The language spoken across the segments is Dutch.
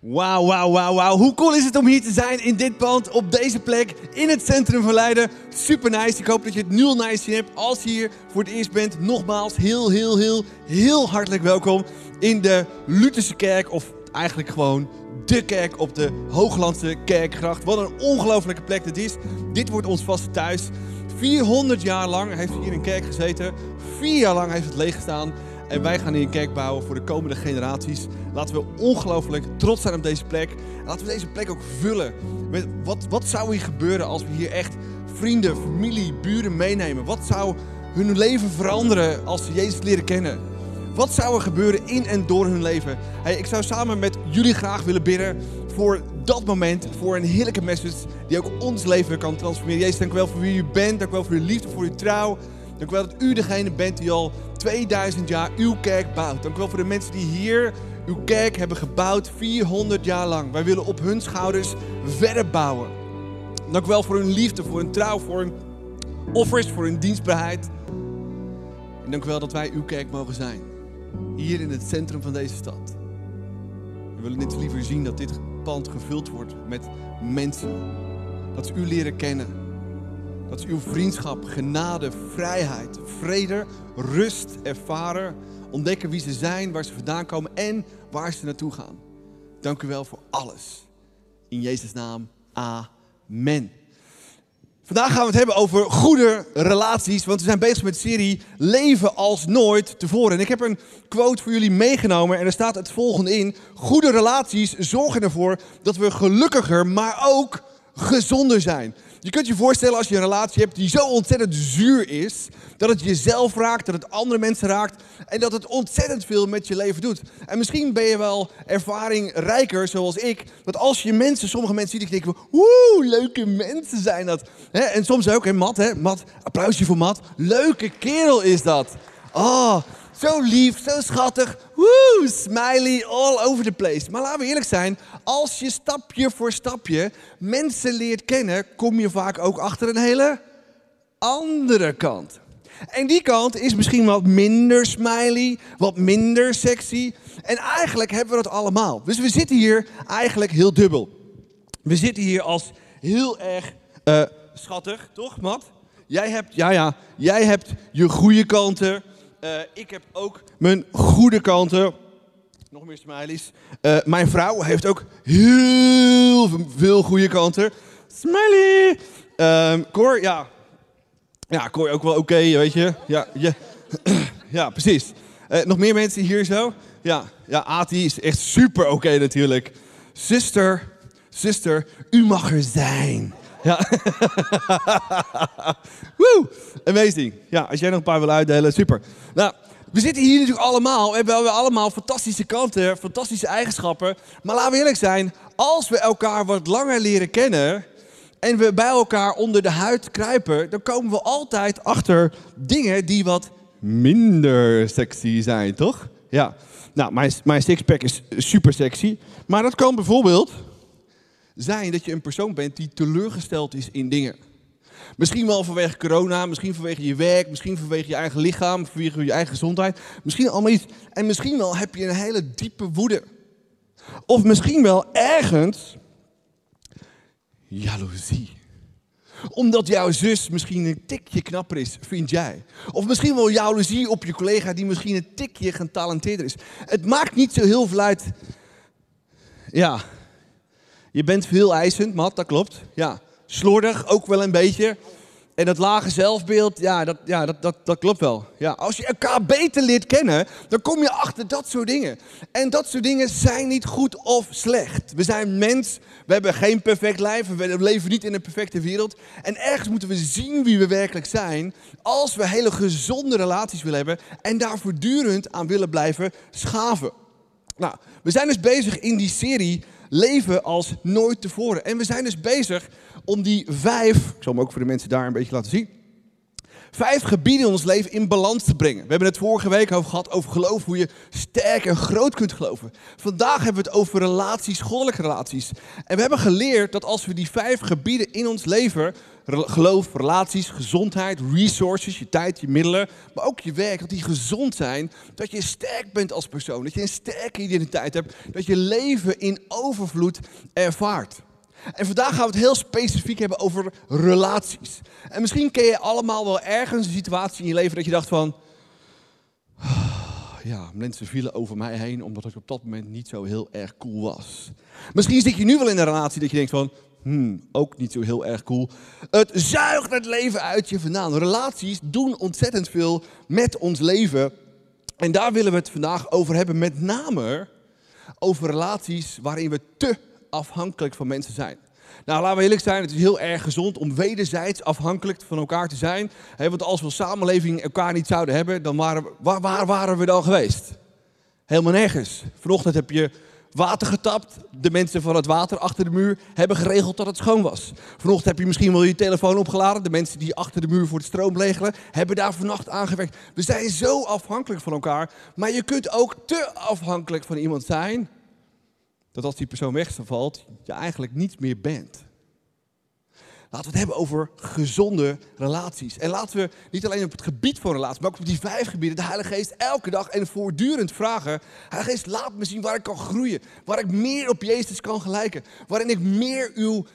Wauw, wauw, wauw, wauw. Hoe cool is het om hier te zijn in dit pand, op deze plek, in het centrum van Leiden. Super nice. Ik hoop dat je het nul nice hebt. Als je hier voor het eerst bent, nogmaals heel, heel, heel, heel hartelijk welkom in de Lutherse kerk. Of eigenlijk gewoon de kerk op de Hooglandse Kerkgracht. Wat een ongelofelijke plek dit is. Dit wordt ons vaste thuis. 400 jaar lang heeft hier een kerk gezeten. Vier jaar lang heeft het leeg gestaan. En wij gaan hier een kerk bouwen voor de komende generaties. Laten we ongelooflijk trots zijn op deze plek. En laten we deze plek ook vullen. Met wat, wat zou hier gebeuren als we hier echt vrienden, familie, buren meenemen? Wat zou hun leven veranderen als ze Jezus leren kennen? Wat zou er gebeuren in en door hun leven? Hey, ik zou samen met jullie graag willen bidden voor dat moment, voor een heerlijke message die ook ons leven kan transformeren. Jezus, dank u wel voor wie u bent, dank u wel voor uw liefde, voor uw trouw. Dank u wel dat u degene bent die al 2000 jaar uw kerk bouwt. Dank u wel voor de mensen die hier uw kerk hebben gebouwd 400 jaar lang. Wij willen op hun schouders verder bouwen. Dank u wel voor hun liefde, voor hun trouw, voor hun offers, voor hun dienstbaarheid. En dank u wel dat wij uw kerk mogen zijn. Hier in het centrum van deze stad. We willen net liever zien dat dit pand gevuld wordt met mensen. Dat ze u leren kennen. Dat ze uw vriendschap, genade, vrijheid, vrede, rust ervaren. Ontdekken wie ze zijn, waar ze vandaan komen en waar ze naartoe gaan. Dank u wel voor alles. In Jezus' naam, amen. Vandaag gaan we het hebben over goede relaties, want we zijn bezig met de serie Leven als nooit tevoren. En ik heb een quote voor jullie meegenomen en er staat het volgende in. Goede relaties zorgen ervoor dat we gelukkiger, maar ook gezonder zijn. Je kunt je voorstellen als je een relatie hebt die zo ontzettend zuur is, dat het jezelf raakt, dat het andere mensen raakt en dat het ontzettend veel met je leven doet. En misschien ben je wel ervaringrijker zoals ik, dat als je mensen, sommige mensen ziet, ik denk, woe, leuke mensen zijn dat. En soms ook, hè, Matt, hè, Matt, applausje voor Matt, leuke kerel is dat. Oh, zo lief, zo schattig. Smiley all over the place. Maar laten we eerlijk zijn, als je stapje voor stapje mensen leert kennen, kom je vaak ook achter een hele andere kant. En die kant is misschien wat minder smiley, wat minder sexy. En eigenlijk hebben we dat allemaal. Dus we zitten hier eigenlijk heel dubbel. We zitten hier als heel erg uh, schattig, toch, Matt? Jij hebt, ja, ja, jij hebt je goede kanten. Uh, ik heb ook mijn goede kanten. Nog meer smileys. Uh, mijn vrouw heeft ook heel veel goede kanten. Smiley! Um, Cor, ja. Ja, Cor ook wel oké, weet je. Ja, ja. ja precies. Uh, nog meer mensen hier zo? Ja, ja Ati is echt super oké natuurlijk. Zuster, zuster, u mag er zijn. Ja. Woe! Amazing. Ja, als jij nog een paar wil uitdelen, super. Nou, we zitten hier natuurlijk allemaal. We hebben allemaal fantastische kanten, fantastische eigenschappen. Maar laten we eerlijk zijn, als we elkaar wat langer leren kennen en we bij elkaar onder de huid kruipen, dan komen we altijd achter dingen die wat minder sexy zijn, toch? Ja. Nou, mijn, mijn sixpack is super sexy. Maar dat kan bijvoorbeeld zijn dat je een persoon bent die teleurgesteld is in dingen. Misschien wel vanwege corona, misschien vanwege je werk, misschien vanwege je eigen lichaam, vanwege je eigen gezondheid. Misschien allemaal iets. En misschien wel heb je een hele diepe woede. Of misschien wel ergens jaloezie. Omdat jouw zus misschien een tikje knapper is, vind jij. Of misschien wel jaloezie op je collega die misschien een tikje getalenteerder is. Het maakt niet zo heel veel uit. Ja, je bent veel eisend, Mat, dat klopt. Ja, slordig ook wel een beetje. En dat lage zelfbeeld, ja, dat, ja dat, dat, dat klopt wel. Ja, als je elkaar beter leert kennen, dan kom je achter dat soort dingen. En dat soort dingen zijn niet goed of slecht. We zijn mens, we hebben geen perfect lijf, we leven niet in een perfecte wereld. En ergens moeten we zien wie we werkelijk zijn, als we hele gezonde relaties willen hebben en daar voortdurend aan willen blijven schaven. Nou, we zijn dus bezig in die serie leven als nooit tevoren. En we zijn dus bezig om die vijf, ik zal hem ook voor de mensen daar een beetje laten zien. Vijf gebieden in ons leven in balans te brengen. We hebben het vorige week over gehad over geloof, hoe je sterk en groot kunt geloven. Vandaag hebben we het over relaties, goddelijke relaties. En we hebben geleerd dat als we die vijf gebieden in ons leven, geloof, relaties, gezondheid, resources, je tijd, je middelen, maar ook je werk, dat die gezond zijn, dat je sterk bent als persoon, dat je een sterke identiteit hebt, dat je leven in overvloed ervaart. En vandaag gaan we het heel specifiek hebben over relaties. En misschien ken je allemaal wel ergens een situatie in je leven dat je dacht van... Ja, mensen vielen over mij heen omdat ik op dat moment niet zo heel erg cool was. Misschien zit je nu wel in een relatie dat je denkt van... Hmm, ook niet zo heel erg cool. Het zuigt het leven uit je vandaan. Relaties doen ontzettend veel met ons leven. En daar willen we het vandaag over hebben. Met name over relaties waarin we te afhankelijk van mensen zijn. Nou, laten we eerlijk zijn, het is heel erg gezond om wederzijds afhankelijk van elkaar te zijn. want als we als samenleving elkaar niet zouden hebben, dan waren we, waar, waar waren we dan geweest? Helemaal nergens. Vanochtend heb je water getapt. De mensen van het water achter de muur hebben geregeld dat het schoon was. Vanochtend heb je misschien wel je telefoon opgeladen. De mensen die achter de muur voor de stroom regelen, hebben daar vannacht aan gewerkt. We zijn zo afhankelijk van elkaar. Maar je kunt ook te afhankelijk van iemand zijn dat als die persoon wegvalt, je eigenlijk niets meer bent. Laten we het hebben over gezonde relaties. En laten we niet alleen op het gebied van relaties, maar ook op die vijf gebieden de Heilige Geest elke dag en voortdurend vragen. Heilige Geest, laat me zien waar ik kan groeien. Waar ik meer op Jezus kan gelijken. Waarin ik meer uw,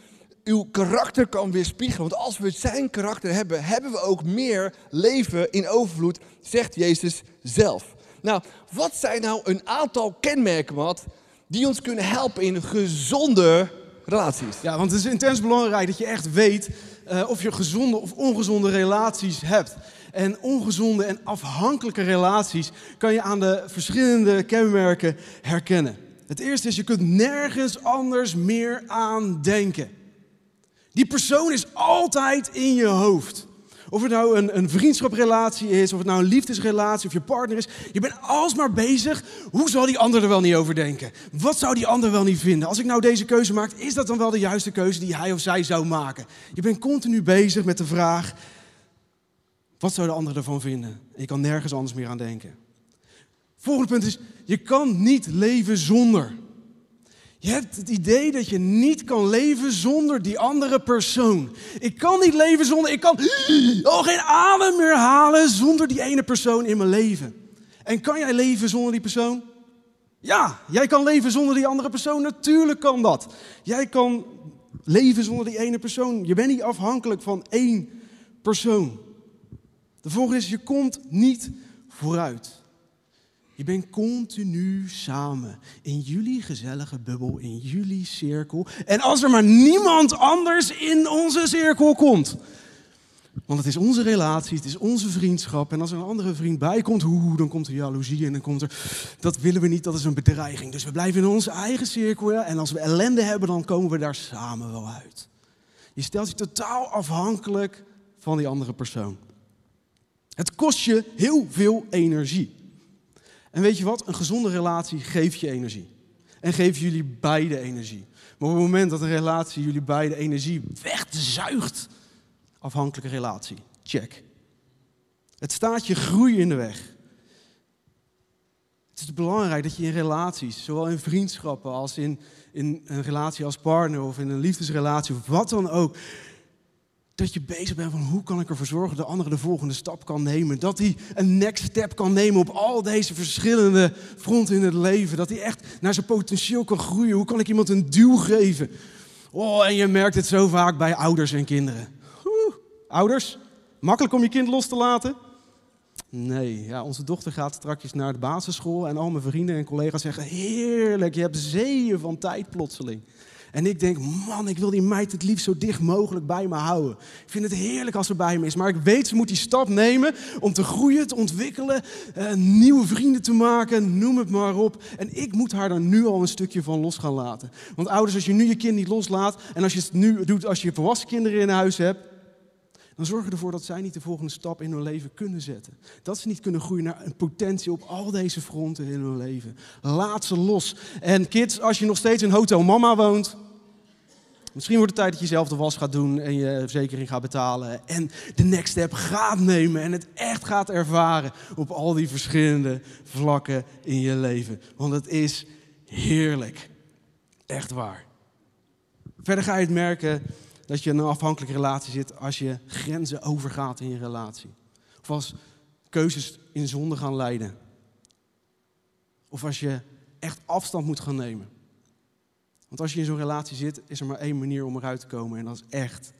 uw karakter kan weerspiegelen. Want als we zijn karakter hebben, hebben we ook meer leven in overvloed, zegt Jezus zelf. Nou, wat zijn nou een aantal kenmerken, wat die ons kunnen helpen in gezonde relaties. Ja, want het is intens belangrijk dat je echt weet uh, of je gezonde of ongezonde relaties hebt. En ongezonde en afhankelijke relaties kan je aan de verschillende kenmerken herkennen. Het eerste is, je kunt nergens anders meer aan denken. Die persoon is altijd in je hoofd. Of het nou een, een is, of het nou een liefdesrelatie of je partner is. Je bent alsmaar bezig. Hoe zal die ander er wel niet over denken? Wat zou die ander wel niet vinden? Als ik nou deze keuze maak, is dat dan wel de juiste keuze die hij of zij zou maken? Je bent continu bezig met de vraag: wat zou de ander ervan vinden? En je kan nergens anders meer aan denken. Volgende punt is: je kan niet leven zonder. Je hebt het idee dat je niet kan leven zonder die andere persoon. Ik kan niet leven zonder, ik kan oh, geen adem meer halen zonder die ene persoon in mijn leven. En kan jij leven zonder die persoon? Ja, jij kan leven zonder die andere persoon. Natuurlijk kan dat. Jij kan leven zonder die ene persoon. Je bent niet afhankelijk van één persoon. De volgende is, je komt niet vooruit. Je bent continu samen in jullie gezellige bubbel, in jullie cirkel. En als er maar niemand anders in onze cirkel komt. Want het is onze relatie, het is onze vriendschap. En als er een andere vriend bij komt, hoe, dan komt er jaloezie en dan komt er... Dat willen we niet, dat is een bedreiging. Dus we blijven in onze eigen cirkel. En als we ellende hebben, dan komen we daar samen wel uit. Je stelt je totaal afhankelijk van die andere persoon. Het kost je heel veel energie. En weet je wat? Een gezonde relatie geeft je energie. En geeft jullie beide energie. Maar op het moment dat een relatie jullie beide energie wegzuigt, afhankelijke relatie, check. Het staat je groei in de weg. Het is belangrijk dat je in relaties, zowel in vriendschappen als in, in een relatie als partner of in een liefdesrelatie of wat dan ook, dat je bezig bent van hoe kan ik ervoor zorgen dat de andere de volgende stap kan nemen. Dat hij een next step kan nemen op al deze verschillende fronten in het leven. Dat hij echt naar zijn potentieel kan groeien. Hoe kan ik iemand een duw geven? Oh, en je merkt het zo vaak bij ouders en kinderen. Ouders, makkelijk om je kind los te laten? Nee, ja, onze dochter gaat straks naar de basisschool en al mijn vrienden en collega's zeggen: Heerlijk, je hebt zeeën van tijd plotseling. En ik denk, man, ik wil die meid het liefst zo dicht mogelijk bij me houden. Ik vind het heerlijk als ze bij me is. Maar ik weet, ze moet die stap nemen om te groeien, te ontwikkelen, eh, nieuwe vrienden te maken, noem het maar op. En ik moet haar daar nu al een stukje van los gaan laten. Want ouders, als je nu je kind niet loslaat en als je het nu doet als je volwassen kinderen in huis hebt, dan zorg je ervoor dat zij niet de volgende stap in hun leven kunnen zetten. Dat ze niet kunnen groeien naar een potentie op al deze fronten in hun leven. Laat ze los. En kids, als je nog steeds in Hotel Mama woont, Misschien wordt het tijd dat je zelf de was gaat doen en je verzekering gaat betalen. En de next step gaat nemen en het echt gaat ervaren op al die verschillende vlakken in je leven. Want het is heerlijk. Echt waar. Verder ga je het merken dat je in een afhankelijke relatie zit als je grenzen overgaat in je relatie. Of als keuzes in zonde gaan leiden. Of als je echt afstand moet gaan nemen. Want als je in zo'n relatie zit, is er maar één manier om eruit te komen. En dat is echt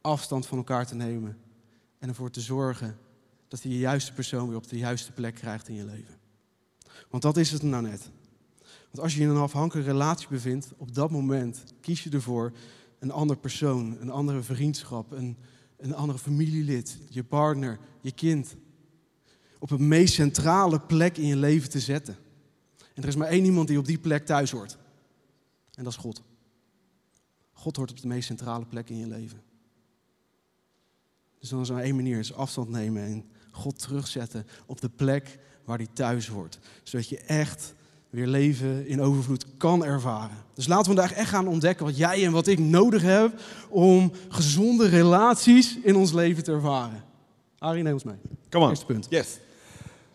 afstand van elkaar te nemen. En ervoor te zorgen dat je de juiste persoon weer op de juiste plek krijgt in je leven. Want dat is het nou net. Want als je in een afhankelijke relatie bevindt, op dat moment kies je ervoor een ander persoon, een andere vriendschap, een, een andere familielid, je partner, je kind, op een meest centrale plek in je leven te zetten. En er is maar één iemand die op die plek thuis hoort. En dat is God. God hoort op de meest centrale plek in je leven. Dus dan is er maar één manier, is afstand nemen en God terugzetten op de plek waar hij thuis hoort. Zodat je echt weer leven in overvloed kan ervaren. Dus laten we vandaag echt gaan ontdekken wat jij en wat ik nodig heb om gezonde relaties in ons leven te ervaren. Arie, neem ons mee. Kom aan. Eerste punt. Yes.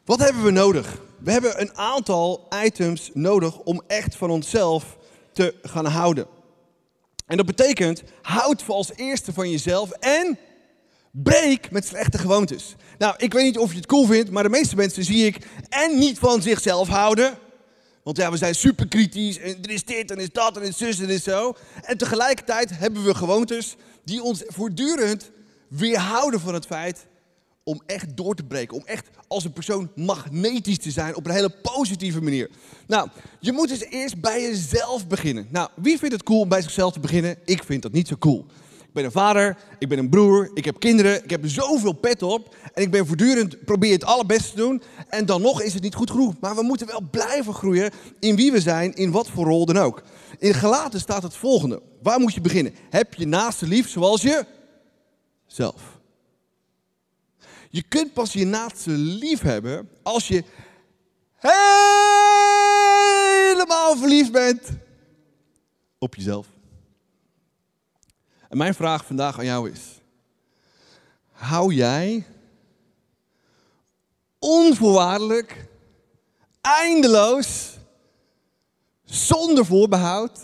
Wat hebben we nodig? We hebben een aantal items nodig om echt van onszelf te gaan houden. En dat betekent, houd voor als eerste van jezelf en breek met slechte gewoontes. Nou, ik weet niet of je het cool vindt, maar de meeste mensen zie ik en niet van zichzelf houden. Want ja, we zijn super kritisch en er is dit en is dat en is zus en is zo. En tegelijkertijd hebben we gewoontes die ons voortdurend weerhouden van het feit om echt door te breken. Om echt als een persoon magnetisch te zijn op een hele positieve manier. Nou, je moet dus eerst bij jezelf beginnen. Nou, wie vindt het cool om bij zichzelf te beginnen? Ik vind dat niet zo cool. Ik ben een vader, ik ben een broer, ik heb kinderen, ik heb zoveel pet op. En ik ben voortdurend, probeer het allerbeste te doen. En dan nog is het niet goed genoeg. Maar we moeten wel blijven groeien in wie we zijn, in wat voor rol dan ook. In Gelaten staat het volgende. Waar moet je beginnen? Heb je naaste lief zoals je zelf. Je kunt pas je naaste lief hebben als je helemaal verliefd bent op jezelf. En mijn vraag vandaag aan jou is: hou jij onvoorwaardelijk, eindeloos, zonder voorbehoud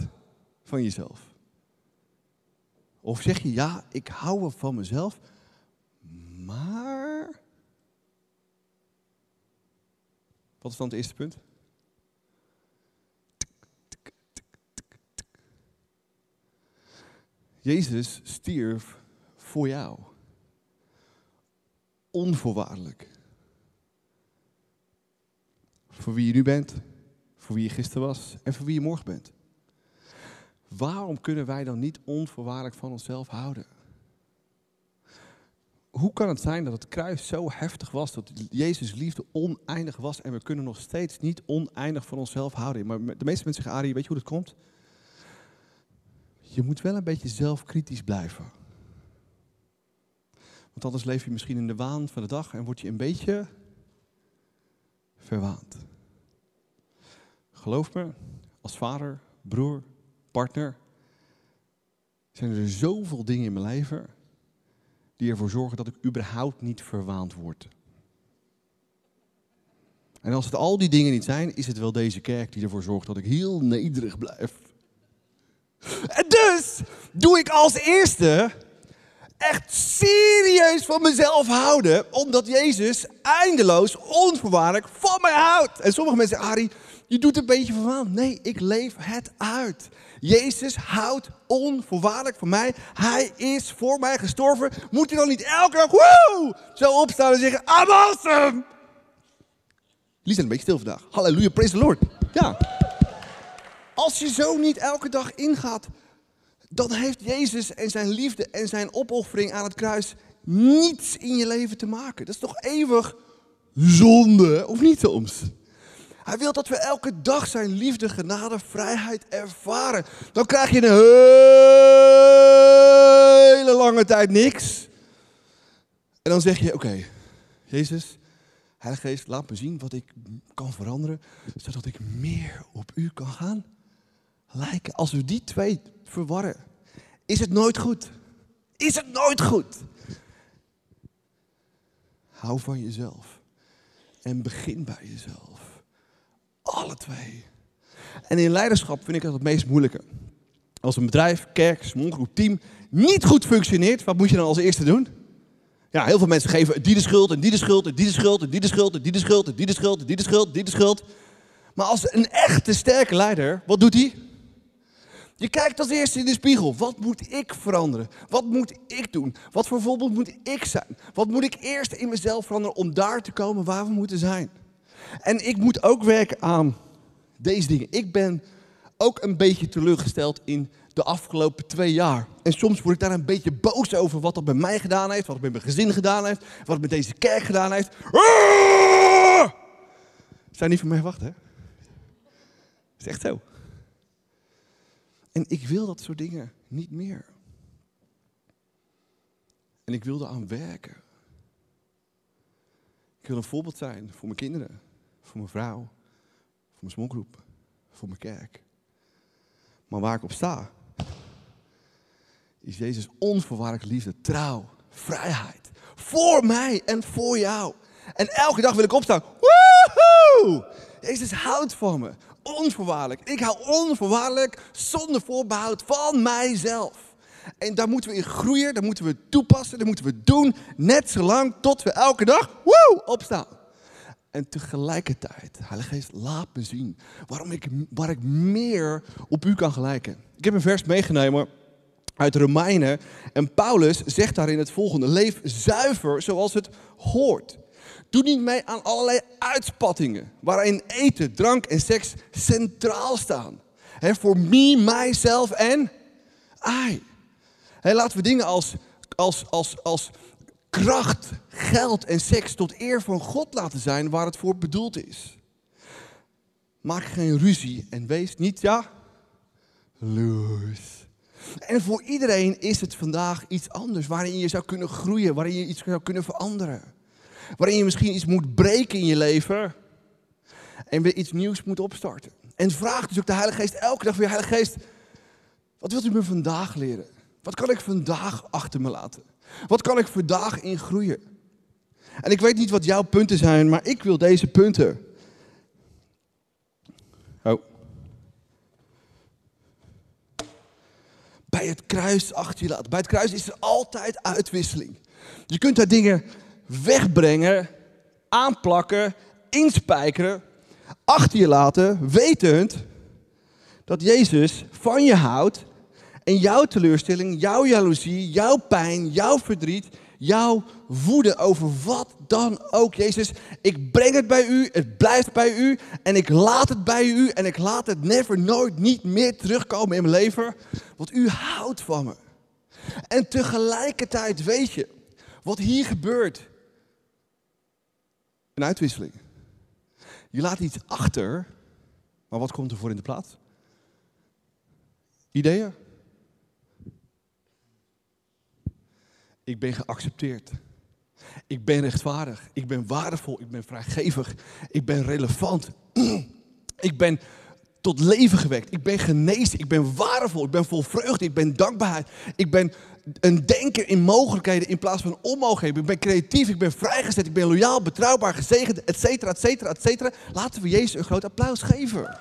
van jezelf? Of zeg je ja, ik hou wel van mezelf, maar. Wat is dan het eerste punt? Jezus stierf voor jou. Onvoorwaardelijk. Voor wie je nu bent, voor wie je gisteren was en voor wie je morgen bent. Waarom kunnen wij dan niet onvoorwaardelijk van onszelf houden? Hoe kan het zijn dat het kruis zo heftig was, dat Jezus liefde oneindig was en we kunnen nog steeds niet oneindig van onszelf houden? Maar de meeste mensen zeggen, Arie, weet je hoe dat komt? Je moet wel een beetje zelfkritisch blijven. Want anders leef je misschien in de waan van de dag en word je een beetje verwaand. Geloof me, als vader, broer, partner, zijn er zoveel dingen in mijn leven die ervoor zorgen dat ik überhaupt niet verwaand word. En als het al die dingen niet zijn, is het wel deze kerk die ervoor zorgt dat ik heel nederig blijf. En doe ik als eerste echt serieus van mezelf houden, omdat Jezus eindeloos, onvoorwaardelijk van mij houdt. En sommige mensen zeggen, Harry, je doet een beetje verwaand. Nee, ik leef het uit. Jezus houdt onvoorwaardelijk van mij. Hij is voor mij gestorven. Moet hij dan niet elke dag woe, zo opstaan en zeggen, I'm awesome. Jullie zijn een beetje stil vandaag. Halleluja, praise the Lord. Ja. Als je zo niet elke dag ingaat, dan heeft Jezus en zijn liefde en zijn opoffering aan het kruis niets in je leven te maken. Dat is toch eeuwig zonde, of niet soms? Hij wil dat we elke dag zijn liefde, genade, vrijheid ervaren. Dan krijg je een hele lange tijd niks. En dan zeg je, oké, Jezus, Heilige Geest, laat me zien wat ik kan veranderen, zodat ik meer op u kan gaan lijken. Als we die twee verwarren, is het nooit goed. Is het nooit goed. Hou van jezelf. En begin bij jezelf. Alle twee. En in leiderschap vind ik dat het meest moeilijke. Als een bedrijf, kerk, smallgroep, team niet goed functioneert, wat moet je dan als eerste doen? Ja, heel veel mensen geven die de schuld en die de schuld en die de schuld en die de schuld en die de schuld en die de schuld en die de schuld, die de schuld. Maar als een echte sterke leider, wat doet hij? Je kijkt als eerste in de spiegel. Wat moet ik veranderen? Wat moet ik doen? Wat voor voorbeeld moet ik zijn? Wat moet ik eerst in mezelf veranderen om daar te komen waar we moeten zijn? En ik moet ook werken aan deze dingen. Ik ben ook een beetje teleurgesteld in de afgelopen twee jaar. En soms word ik daar een beetje boos over wat dat bij mij gedaan heeft, wat het met mijn gezin gedaan heeft, wat het met deze kerk gedaan heeft. Ah! Zijn niet van mij wachten, is echt zo. En ik wil dat soort dingen niet meer. En ik wil eraan werken. Ik wil een voorbeeld zijn voor mijn kinderen, voor mijn vrouw, voor mijn smokgroep, voor mijn kerk. Maar waar ik op sta, is Jezus onvoorwaardelijke liefde, trouw, vrijheid. Voor mij en voor jou. En elke dag wil ik opstaan. Woehoe! Jezus houdt van me. Onvoorwaardelijk. Ik hou onvoorwaardelijk, zonder voorbehoud van mijzelf. En daar moeten we in groeien, daar moeten we toepassen, daar moeten we doen. Net zolang tot we elke dag woe, opstaan. En tegelijkertijd, Heilige Geest, laat me zien waarom ik, waar ik meer op u kan gelijken. Ik heb een vers meegenomen uit Romeinen. En Paulus zegt daarin het volgende: Leef zuiver zoals het hoort. Doe niet mee aan allerlei uitspattingen waarin eten, drank en seks centraal staan. Voor me, mijzelf en I. He, laten we dingen als, als, als, als kracht, geld en seks tot eer van God laten zijn waar het voor bedoeld is. Maak geen ruzie en wees niet, ja, loos. En voor iedereen is het vandaag iets anders waarin je zou kunnen groeien, waarin je iets zou kunnen veranderen. Waarin je misschien iets moet breken in je leven en weer iets nieuws moet opstarten. En vraag dus ook de Heilige Geest elke dag weer, Heilige Geest, wat wilt u me vandaag leren? Wat kan ik vandaag achter me laten? Wat kan ik vandaag in groeien? En ik weet niet wat jouw punten zijn, maar ik wil deze punten. Oh. Bij het kruis achter je laten. Bij het kruis is er altijd uitwisseling. Je kunt daar dingen wegbrengen, aanplakken, inspijkeren, achter je laten, wetend dat Jezus van je houdt en jouw teleurstelling, jouw jaloezie, jouw pijn, jouw verdriet, jouw woede over wat dan ook. Jezus, ik breng het bij u, het blijft bij u en ik laat het bij u en ik laat het never, nooit, niet meer terugkomen in mijn leven, want u houdt van me. En tegelijkertijd weet je, wat hier gebeurt, een uitwisseling. Je laat iets achter, maar wat komt er voor in de plaats? Ideeën? Ik ben geaccepteerd. Ik ben rechtvaardig. Ik ben waardevol. Ik ben vrijgevig. Ik ben relevant. Ik ben tot leven gewekt. Ik ben genezen. Ik ben waardevol. Ik ben vol vreugde. Ik ben dankbaarheid. Ik ben een denker in mogelijkheden in plaats van onmogelijkheden. Ik ben creatief. Ik ben vrijgezet. Ik ben loyaal, betrouwbaar, gezegend, et cetera, et cetera, et cetera. Laten we Jezus een groot applaus geven.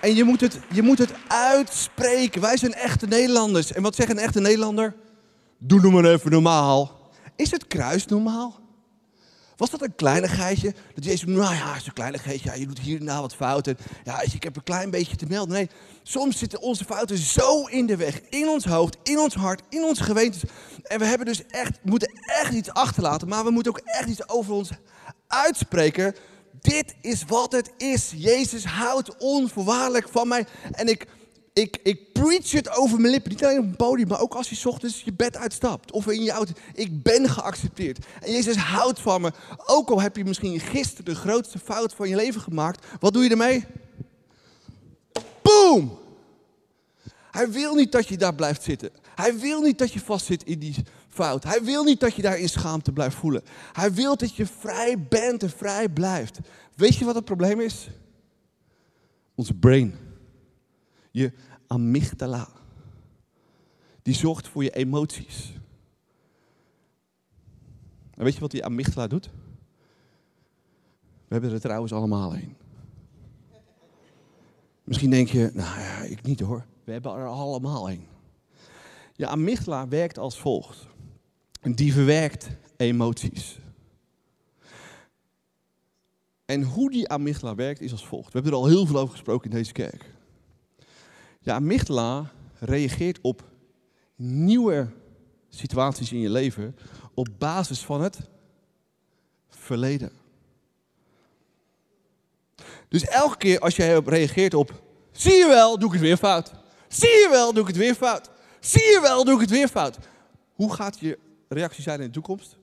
En je moet, het, je moet het uitspreken. Wij zijn echte Nederlanders. En wat zegt een echte Nederlander? Doe nou maar even normaal. Is het kruis normaal? Was dat een kleinigheidje? Dat Jezus, nou ja, is een kleinigheidje. Ja, je doet hier en daar wat fouten. Ja, ik heb een klein beetje te melden. Nee, soms zitten onze fouten zo in de weg. In ons hoofd, in ons hart, in onze gewetens. En we hebben dus echt, moeten echt iets achterlaten. Maar we moeten ook echt iets over ons uitspreken. Dit is wat het is. Jezus houdt onvoorwaardelijk van mij. En ik, ik, ik preach het over mijn lippen. Niet alleen op het podium, maar ook als je ochtends je bed uitstapt. Of in je auto. Ik ben geaccepteerd. En Jezus houdt van me. Ook al heb je misschien gisteren de grootste fout van je leven gemaakt. Wat doe je ermee? Boom! Hij wil niet dat je daar blijft zitten. Hij wil niet dat je vastzit in die fout. Hij wil niet dat je daar in schaamte blijft voelen. Hij wil dat je vrij bent en vrij blijft. Weet je wat het probleem is? Onze brain. Je amygdala. Die zorgt voor je emoties. En weet je wat die amygdala doet? We hebben er trouwens allemaal een. Misschien denk je, nou ja, ik niet hoor. We hebben er allemaal een. Je amygdala werkt als volgt. Die verwerkt emoties. En hoe die amygdala werkt is als volgt. We hebben er al heel veel over gesproken in deze kerk. Je amygdala reageert op nieuwe situaties in je leven op basis van het verleden. Dus elke keer als jij reageert op, zie je wel, doe ik het weer fout. Zie je wel, doe ik het weer fout. Zie je wel, doe ik het weer fout. Hoe gaat je reactie zijn in de toekomst?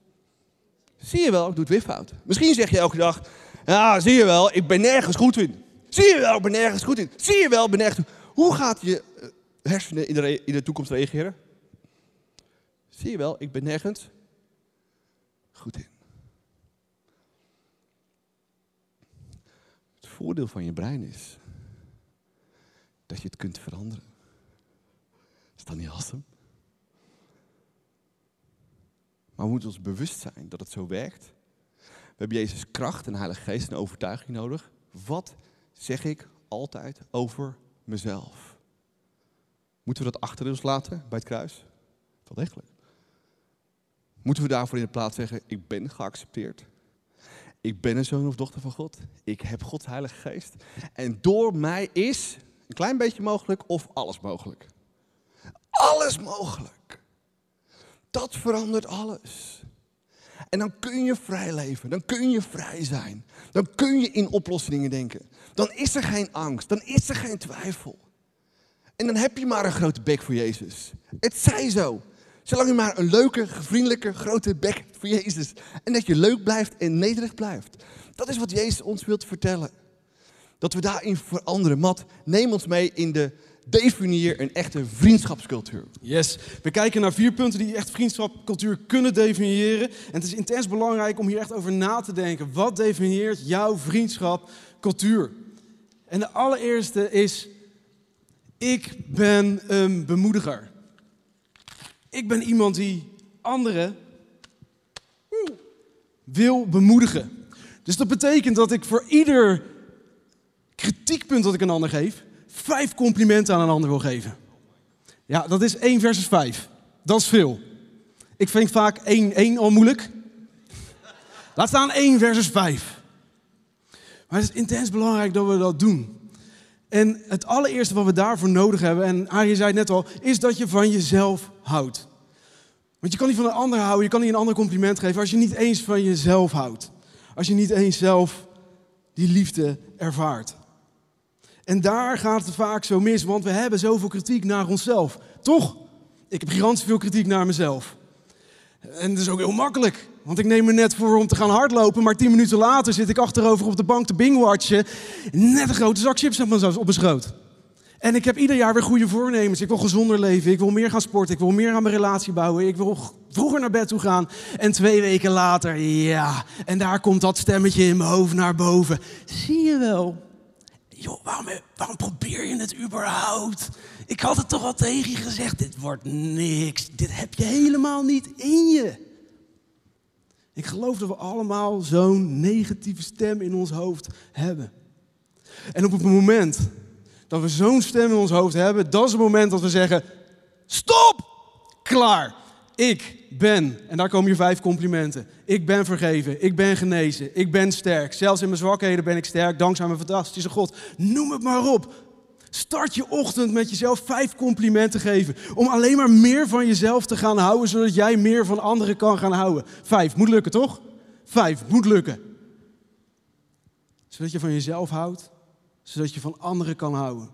Zie je wel, ik doe het weer fout. Misschien zeg je elke dag, ja, zie je wel, ik ben nergens goed in. Zie je wel, ik ben nergens goed in. Zie je wel, ik ben nergens goed Hoe gaat je eh, hersenen in de, in de toekomst reageren? Zie je wel, ik ben nergens goed in. Het voordeel van je brein is dat je het kunt veranderen. Is dat niet awesome? Maar we moeten ons bewust zijn dat het zo werkt. We hebben Jezus kracht en Heilige Geest en overtuiging nodig. Wat zeg ik altijd over mezelf? Moeten we dat achter ons laten bij het kruis? Wel degelijk. Moeten we daarvoor in de plaats zeggen, ik ben geaccepteerd. Ik ben een zoon of dochter van God. Ik heb Gods Heilige Geest. En door mij is een klein beetje mogelijk of alles mogelijk. Alles mogelijk. Dat verandert alles. En dan kun je vrij leven. Dan kun je vrij zijn. Dan kun je in oplossingen denken. Dan is er geen angst. Dan is er geen twijfel. En dan heb je maar een grote bek voor Jezus. Het zij zo. Zolang je maar een leuke, vriendelijke, grote bek hebt voor Jezus. En dat je leuk blijft en nederig blijft. Dat is wat Jezus ons wilt vertellen. Dat we daarin veranderen. Mat, neem ons mee in de definieer een echte vriendschapscultuur. Yes, we kijken naar vier punten die echt vriendschapscultuur kunnen definiëren. En het is intens belangrijk om hier echt over na te denken. Wat definieert jouw vriendschapscultuur? En de allereerste is, ik ben een bemoediger. Ik ben iemand die anderen wil bemoedigen. Dus dat betekent dat ik voor ieder kritiekpunt dat ik een ander geef, vijf complimenten aan een ander wil geven. Ja, dat is 1 versus 5. Dat is veel. Ik vind vaak 1, 1 al moeilijk. Laat staan 1 versus 5. Maar het is intens belangrijk dat we dat doen. En het allereerste wat we daarvoor nodig hebben, en Arie zei het net al, is dat je van jezelf houdt. Want je kan niet van een ander houden, je kan niet een ander compliment geven als je niet eens van jezelf houdt. Als je niet eens zelf die liefde ervaart. En daar gaat het vaak zo mis, want we hebben zoveel kritiek naar onszelf. Toch? Ik heb gigantisch veel kritiek naar mezelf. En dat is ook heel makkelijk. Want ik neem me net voor om te gaan hardlopen, maar tien minuten later zit ik achterover op de bank te bingwatchen. Net een grote zak chips op mijn schoot. En ik heb ieder jaar weer goede voornemens. Ik wil gezonder leven, ik wil meer gaan sporten, ik wil meer aan mijn relatie bouwen, ik wil vroeger naar bed toe gaan. En twee weken later, ja, en daar komt dat stemmetje in mijn hoofd naar boven. Zie je wel, joh, waarom, waarom probeer je het überhaupt? Ik had het toch al tegen je gezegd, dit wordt niks. Dit heb je helemaal niet in je. Ik geloof dat we allemaal zo'n negatieve stem in ons hoofd hebben. En op het moment dat we zo'n stem in ons hoofd hebben, dat is het moment dat we zeggen: stop! Klaar. Ik ben, en daar komen je vijf complimenten. Ik ben vergeven, ik ben genezen, ik ben sterk. Zelfs in mijn zwakheden ben ik sterk, dankzij mijn fantastische God. Noem het maar op. Start je ochtend met jezelf vijf complimenten geven. Om alleen maar meer van jezelf te gaan houden, zodat jij meer van anderen kan gaan houden. Vijf, moet lukken toch? Vijf, moet lukken. Zodat je van jezelf houdt, zodat je van anderen kan houden.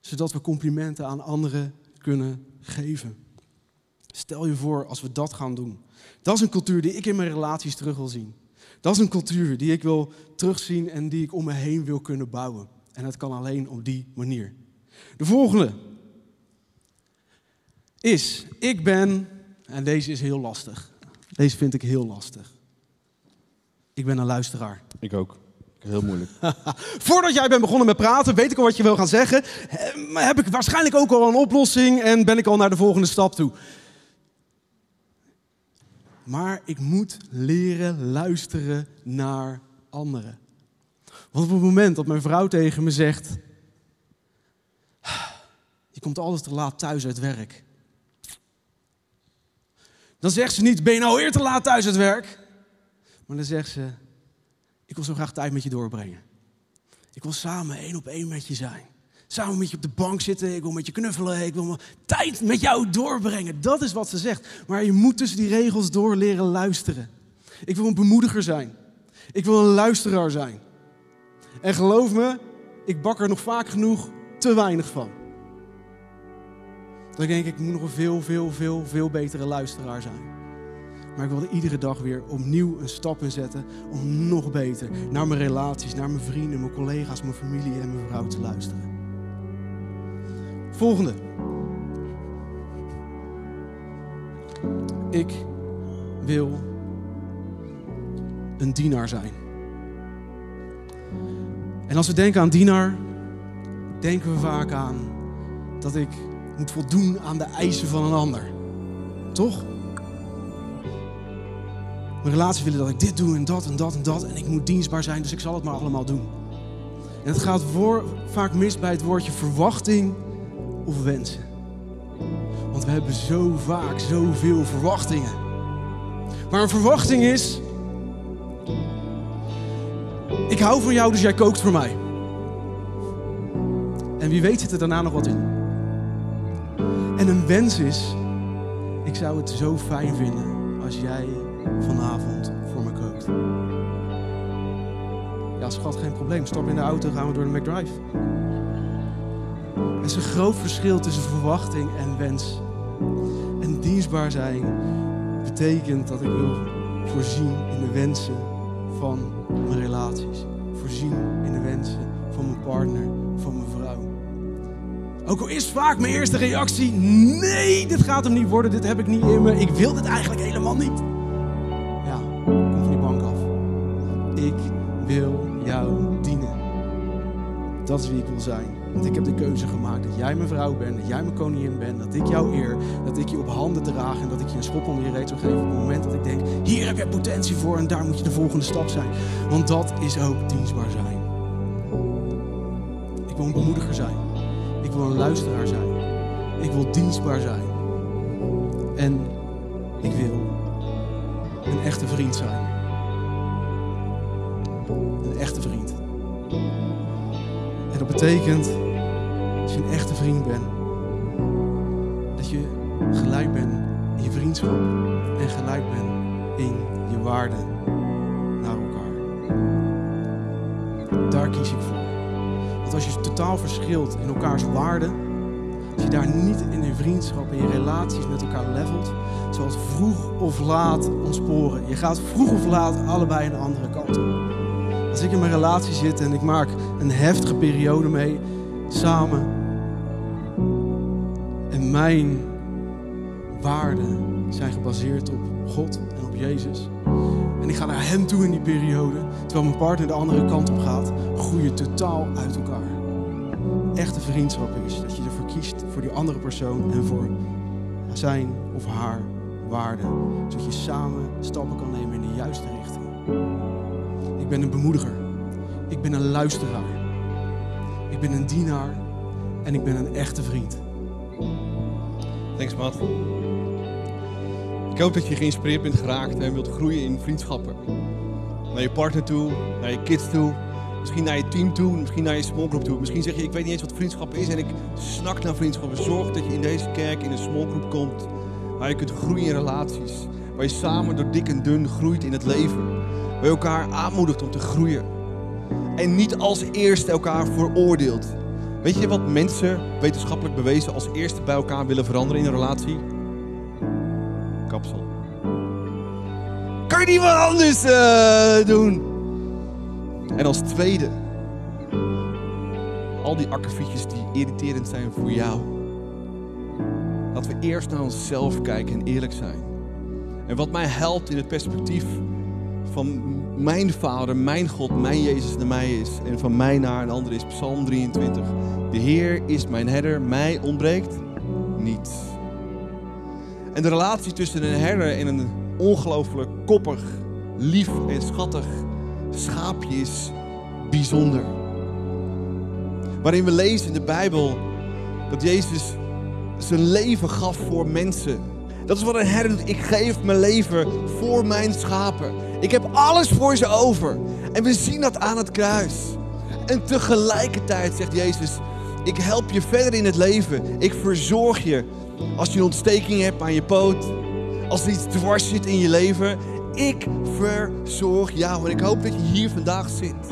Zodat we complimenten aan anderen kunnen geven. Stel je voor als we dat gaan doen. Dat is een cultuur die ik in mijn relaties terug wil zien. Dat is een cultuur die ik wil terugzien en die ik om me heen wil kunnen bouwen. En dat kan alleen op die manier. De volgende is, ik ben, en deze is heel lastig. Deze vind ik heel lastig. Ik ben een luisteraar. Ik ook. Heel moeilijk. Voordat jij bent begonnen met praten, weet ik al wat je wil gaan zeggen. Eh, maar Heb ik waarschijnlijk ook al een oplossing en ben ik al naar de volgende stap toe. Maar ik moet leren luisteren naar anderen. Want op het moment dat mijn vrouw tegen me zegt: Je komt altijd te laat thuis uit werk. Dan zegt ze niet: Ben je nou weer te laat thuis uit werk? Maar dan zegt ze: Ik wil zo graag tijd met je doorbrengen. Ik wil samen één op één met je zijn. Samen met je op de bank zitten. Ik wil met je knuffelen. Ik wil mijn tijd met jou doorbrengen. Dat is wat ze zegt. Maar je moet tussen die regels door leren luisteren. Ik wil een bemoediger zijn. Ik wil een luisteraar zijn. En geloof me, ik bak er nog vaak genoeg te weinig van. Dan denk ik, ik moet nog een veel, veel, veel, veel betere luisteraar zijn. Maar ik wil er iedere dag weer opnieuw een stap in zetten om nog beter naar mijn relaties, naar mijn vrienden, mijn collega's, mijn familie en mijn vrouw te luisteren. Volgende. Ik wil een dienaar zijn. En als we denken aan dienaar, denken we vaak aan dat ik moet voldoen aan de eisen van een ander. Toch? Mijn relatie willen dat ik dit doe en dat en dat en dat. En ik moet dienstbaar zijn, dus ik zal het maar allemaal doen. En het gaat voor, vaak mis bij het woordje verwachting of wensen. Want we hebben zo vaak zoveel verwachtingen. Maar een verwachting is. Ik hou van jou, dus jij kookt voor mij. En wie weet zit er daarna nog wat in. En een wens is. Ik zou het zo fijn vinden als jij vanavond voor me kookt. Ja, schat, geen probleem. Stap in de auto, gaan we door de McDrive. Er is een groot verschil tussen verwachting en wens. En dienstbaar zijn betekent dat ik wil voorzien in de wensen van mijn relaties. Voorzien in de wensen van mijn partner, van mijn vrouw. Ook al is vaak mijn eerste reactie: nee, dit gaat hem niet worden, dit heb ik niet in me, ik wil dit eigenlijk helemaal niet. Ja, kom van die bank af. Ik wil jou dienen. Dat is wie ik wil zijn. Want ik heb de keuze gemaakt dat jij mijn vrouw bent, dat jij mijn koningin bent, dat ik jou eer, dat ik je op handen draag en dat ik je een schop onder je reet zou geven op het moment dat ik denk, hier heb je potentie voor en daar moet je de volgende stap zijn. Want dat is ook dienstbaar zijn. Ik wil een bemoediger zijn. Ik wil een luisteraar zijn. Ik wil dienstbaar zijn. En ik wil een echte vriend zijn. Een echte vriend. En dat betekent, als je een echte vriend bent, dat je gelijk bent in je vriendschap en gelijk bent in je waarden naar elkaar. Daar kies ik voor. Want als je totaal verschilt in elkaars waarden, als je daar niet in je vriendschap en je relaties met elkaar levelt, zal het vroeg of laat ontsporen. Je gaat vroeg of laat allebei een andere kant op. Als ik in mijn relatie zit en ik maak een heftige periode mee, samen, en mijn waarden zijn gebaseerd op God en op Jezus. En ik ga naar Hem toe in die periode, terwijl mijn partner de andere kant op gaat, groei je totaal uit elkaar. Echte vriendschap is dat je ervoor kiest voor die andere persoon en voor zijn of haar waarden, zodat je samen stappen kan nemen in de juiste richting. Ik ben een bemoediger. Ik ben een luisteraar. Ik ben een dienaar. En ik ben een echte vriend. Thanks, Matt. Ik hoop dat je geïnspireerd bent geraakt en wilt groeien in vriendschappen. Naar je partner toe, naar je kids toe, misschien naar je team toe, misschien naar je smallgroep toe. Misschien zeg je, ik weet niet eens wat vriendschap is en ik snak naar vriendschap. Zorg dat je in deze kerk in een smallgroep komt, waar je kunt groeien in relaties. Waar je samen door dik en dun groeit in het leven. Waar je elkaar aanmoedigt om te groeien. En niet als eerste elkaar veroordeelt. Weet je wat mensen, wetenschappelijk bewezen, als eerste bij elkaar willen veranderen in een relatie? Kapsel. Kan je niet wat anders eh, doen? En als tweede, al die akkefietjes die irriterend zijn voor jou. Laten we eerst naar onszelf kijken en eerlijk zijn. En wat mij helpt in het perspectief van mijn Vader, mijn God, mijn Jezus naar mij is en van mij naar een ander is. Psalm 23. De Heer is mijn herder, mij ontbreekt niets. En de relatie tussen een herder en een ongelooflijk koppig, lief en schattig schaapje is bijzonder. Waarin we lezen in de Bijbel dat Jezus zijn leven gaf voor mensen. Dat is wat een herder doet. Ik geef mijn leven voor mijn schapen. Ik heb alles voor ze over. En we zien dat aan het kruis. En tegelijkertijd zegt Jezus: Ik help je verder in het leven. Ik verzorg je. Als je een ontsteking hebt aan je poot. Als er iets dwars zit in je leven. Ik verzorg jou. En ik hoop dat je hier vandaag zit.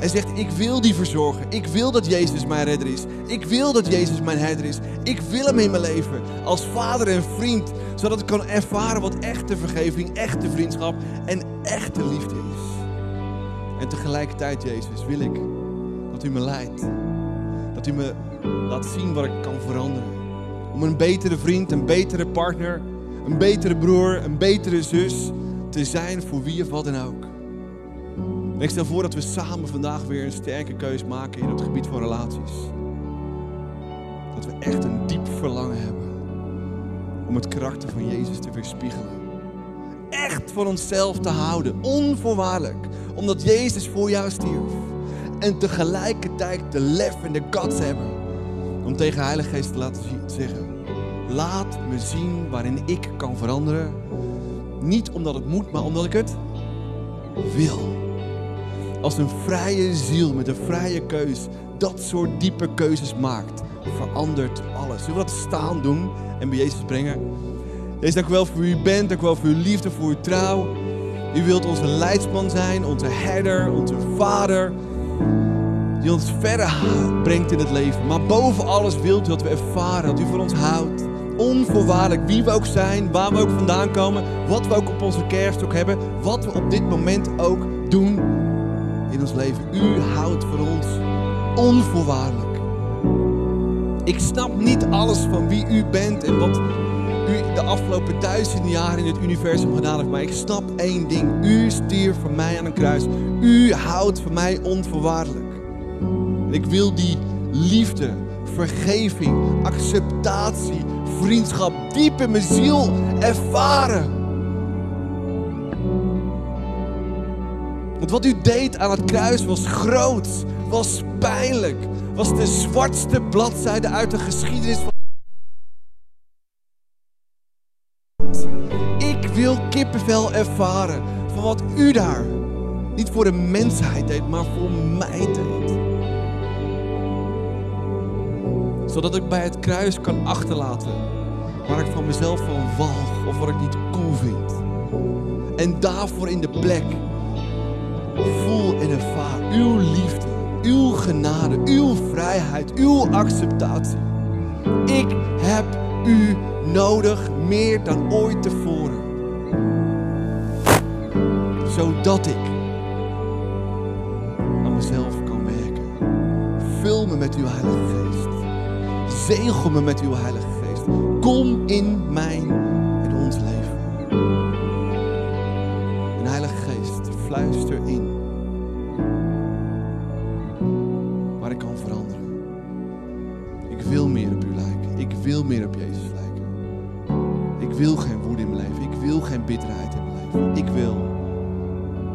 En zegt, ik wil die verzorgen. Ik wil dat Jezus mijn redder is. Ik wil dat Jezus mijn herder is. Ik wil hem in mijn leven. Als vader en vriend. Zodat ik kan ervaren wat echte vergeving, echte vriendschap en echte liefde is. En tegelijkertijd, Jezus, wil ik dat u me leidt. Dat u me laat zien wat ik kan veranderen. Om een betere vriend, een betere partner, een betere broer, een betere zus te zijn voor wie of wat dan ook. En ik stel voor dat we samen vandaag weer een sterke keus maken in het gebied van relaties. Dat we echt een diep verlangen hebben om het karakter van Jezus te weerspiegelen. Echt van onszelf te houden, onvoorwaardelijk, omdat Jezus voor jou stierf. En tegelijkertijd de lef en de guts hebben om tegen Heilige Geest te laten zeggen: Laat me zien waarin ik kan veranderen. Niet omdat het moet, maar omdat ik het wil als een vrije ziel met een vrije keus dat soort diepe keuzes maakt, verandert alles. We dat staan doen en bij Jezus brengen? Jezus, dank u wel voor wie u bent, dank u wel voor uw liefde, voor uw trouw. U wilt onze leidsman zijn, onze herder, onze vader. Die ons verder brengt in het leven. Maar boven alles wilt u dat we ervaren dat u voor ons houdt. Onvoorwaardelijk, wie we ook zijn, waar we ook vandaan komen, wat we ook op onze kerststok hebben, wat we op dit moment ook doen in ons leven. U houdt voor ons onvoorwaardelijk. Ik snap niet alles van wie u bent en wat u de afgelopen duizenden jaren in het universum gedaan heeft. Maar ik snap één ding. U stierf voor mij aan een kruis. U houdt voor mij onvoorwaardelijk. En ik wil die liefde, vergeving, acceptatie, vriendschap diep in mijn ziel ervaren. Want wat u deed aan het kruis was groot, was pijnlijk, was de zwartste bladzijde uit de geschiedenis van. Ik wil kippenvel ervaren van wat u daar niet voor de mensheid deed, maar voor mij deed. Zodat ik bij het kruis kan achterlaten waar ik van mezelf van walg of wat ik niet cool vind. En daarvoor in de plek voel en ervaar uw liefde, uw genade, uw vrijheid, uw acceptatie. Ik heb u nodig meer dan ooit tevoren. Zodat ik aan mezelf kan werken. Vul me met uw Heilige Geest. Zegel me met uw Heilige Geest. Kom in mijn en ons leven. En Heilige Geest, fluister in. Op Jezus lijken. Ik wil geen woede in mijn leven. Ik wil geen bitterheid in mijn leven. Ik wil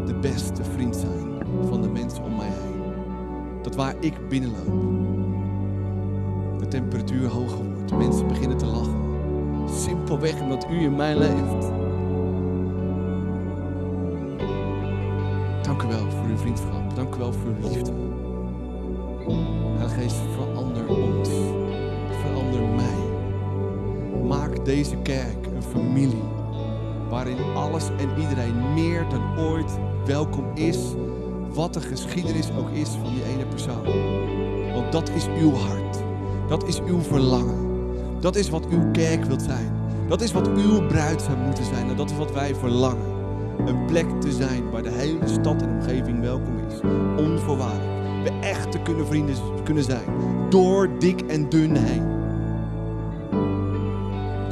de beste vriend zijn van de mensen om mij heen. Dat waar ik binnenloop, de temperatuur hoger wordt. Mensen beginnen te lachen. Simpelweg omdat u in mij leeft. Dank u wel voor uw vriendschap. Dank u wel voor uw liefde. Heilige Geest, verander ons. Deze kerk een familie. Waarin alles en iedereen meer dan ooit welkom is. Wat de geschiedenis ook is van die ene persoon. Want dat is uw hart. Dat is uw verlangen. Dat is wat uw kerk wilt zijn. Dat is wat uw bruid zou moeten zijn. En dat is wat wij verlangen. Een plek te zijn waar de hele stad en omgeving welkom is. Onvoorwaardelijk. We echte kunnen vrienden kunnen zijn. Door dik en dun heen.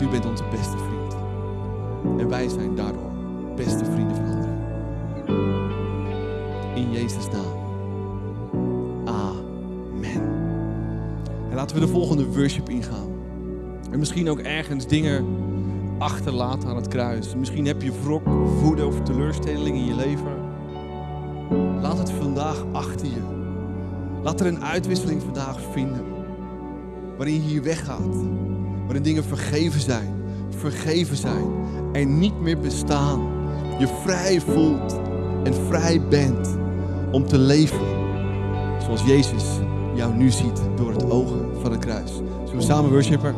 U bent onze beste vriend. En wij zijn daardoor beste vrienden van anderen. In Jezus' naam. Amen. En laten we de volgende worship ingaan. En misschien ook ergens dingen achterlaten aan het kruis. Misschien heb je wrok, woede of teleurstelling in je leven. Laat het vandaag achter je. Laat er een uitwisseling vandaag vinden. Waarin je hier weggaat. Waarin dingen vergeven zijn. Vergeven zijn. En niet meer bestaan. Je vrij voelt en vrij bent om te leven. Zoals Jezus jou nu ziet door het ogen van het kruis. Zullen we samen worshipen?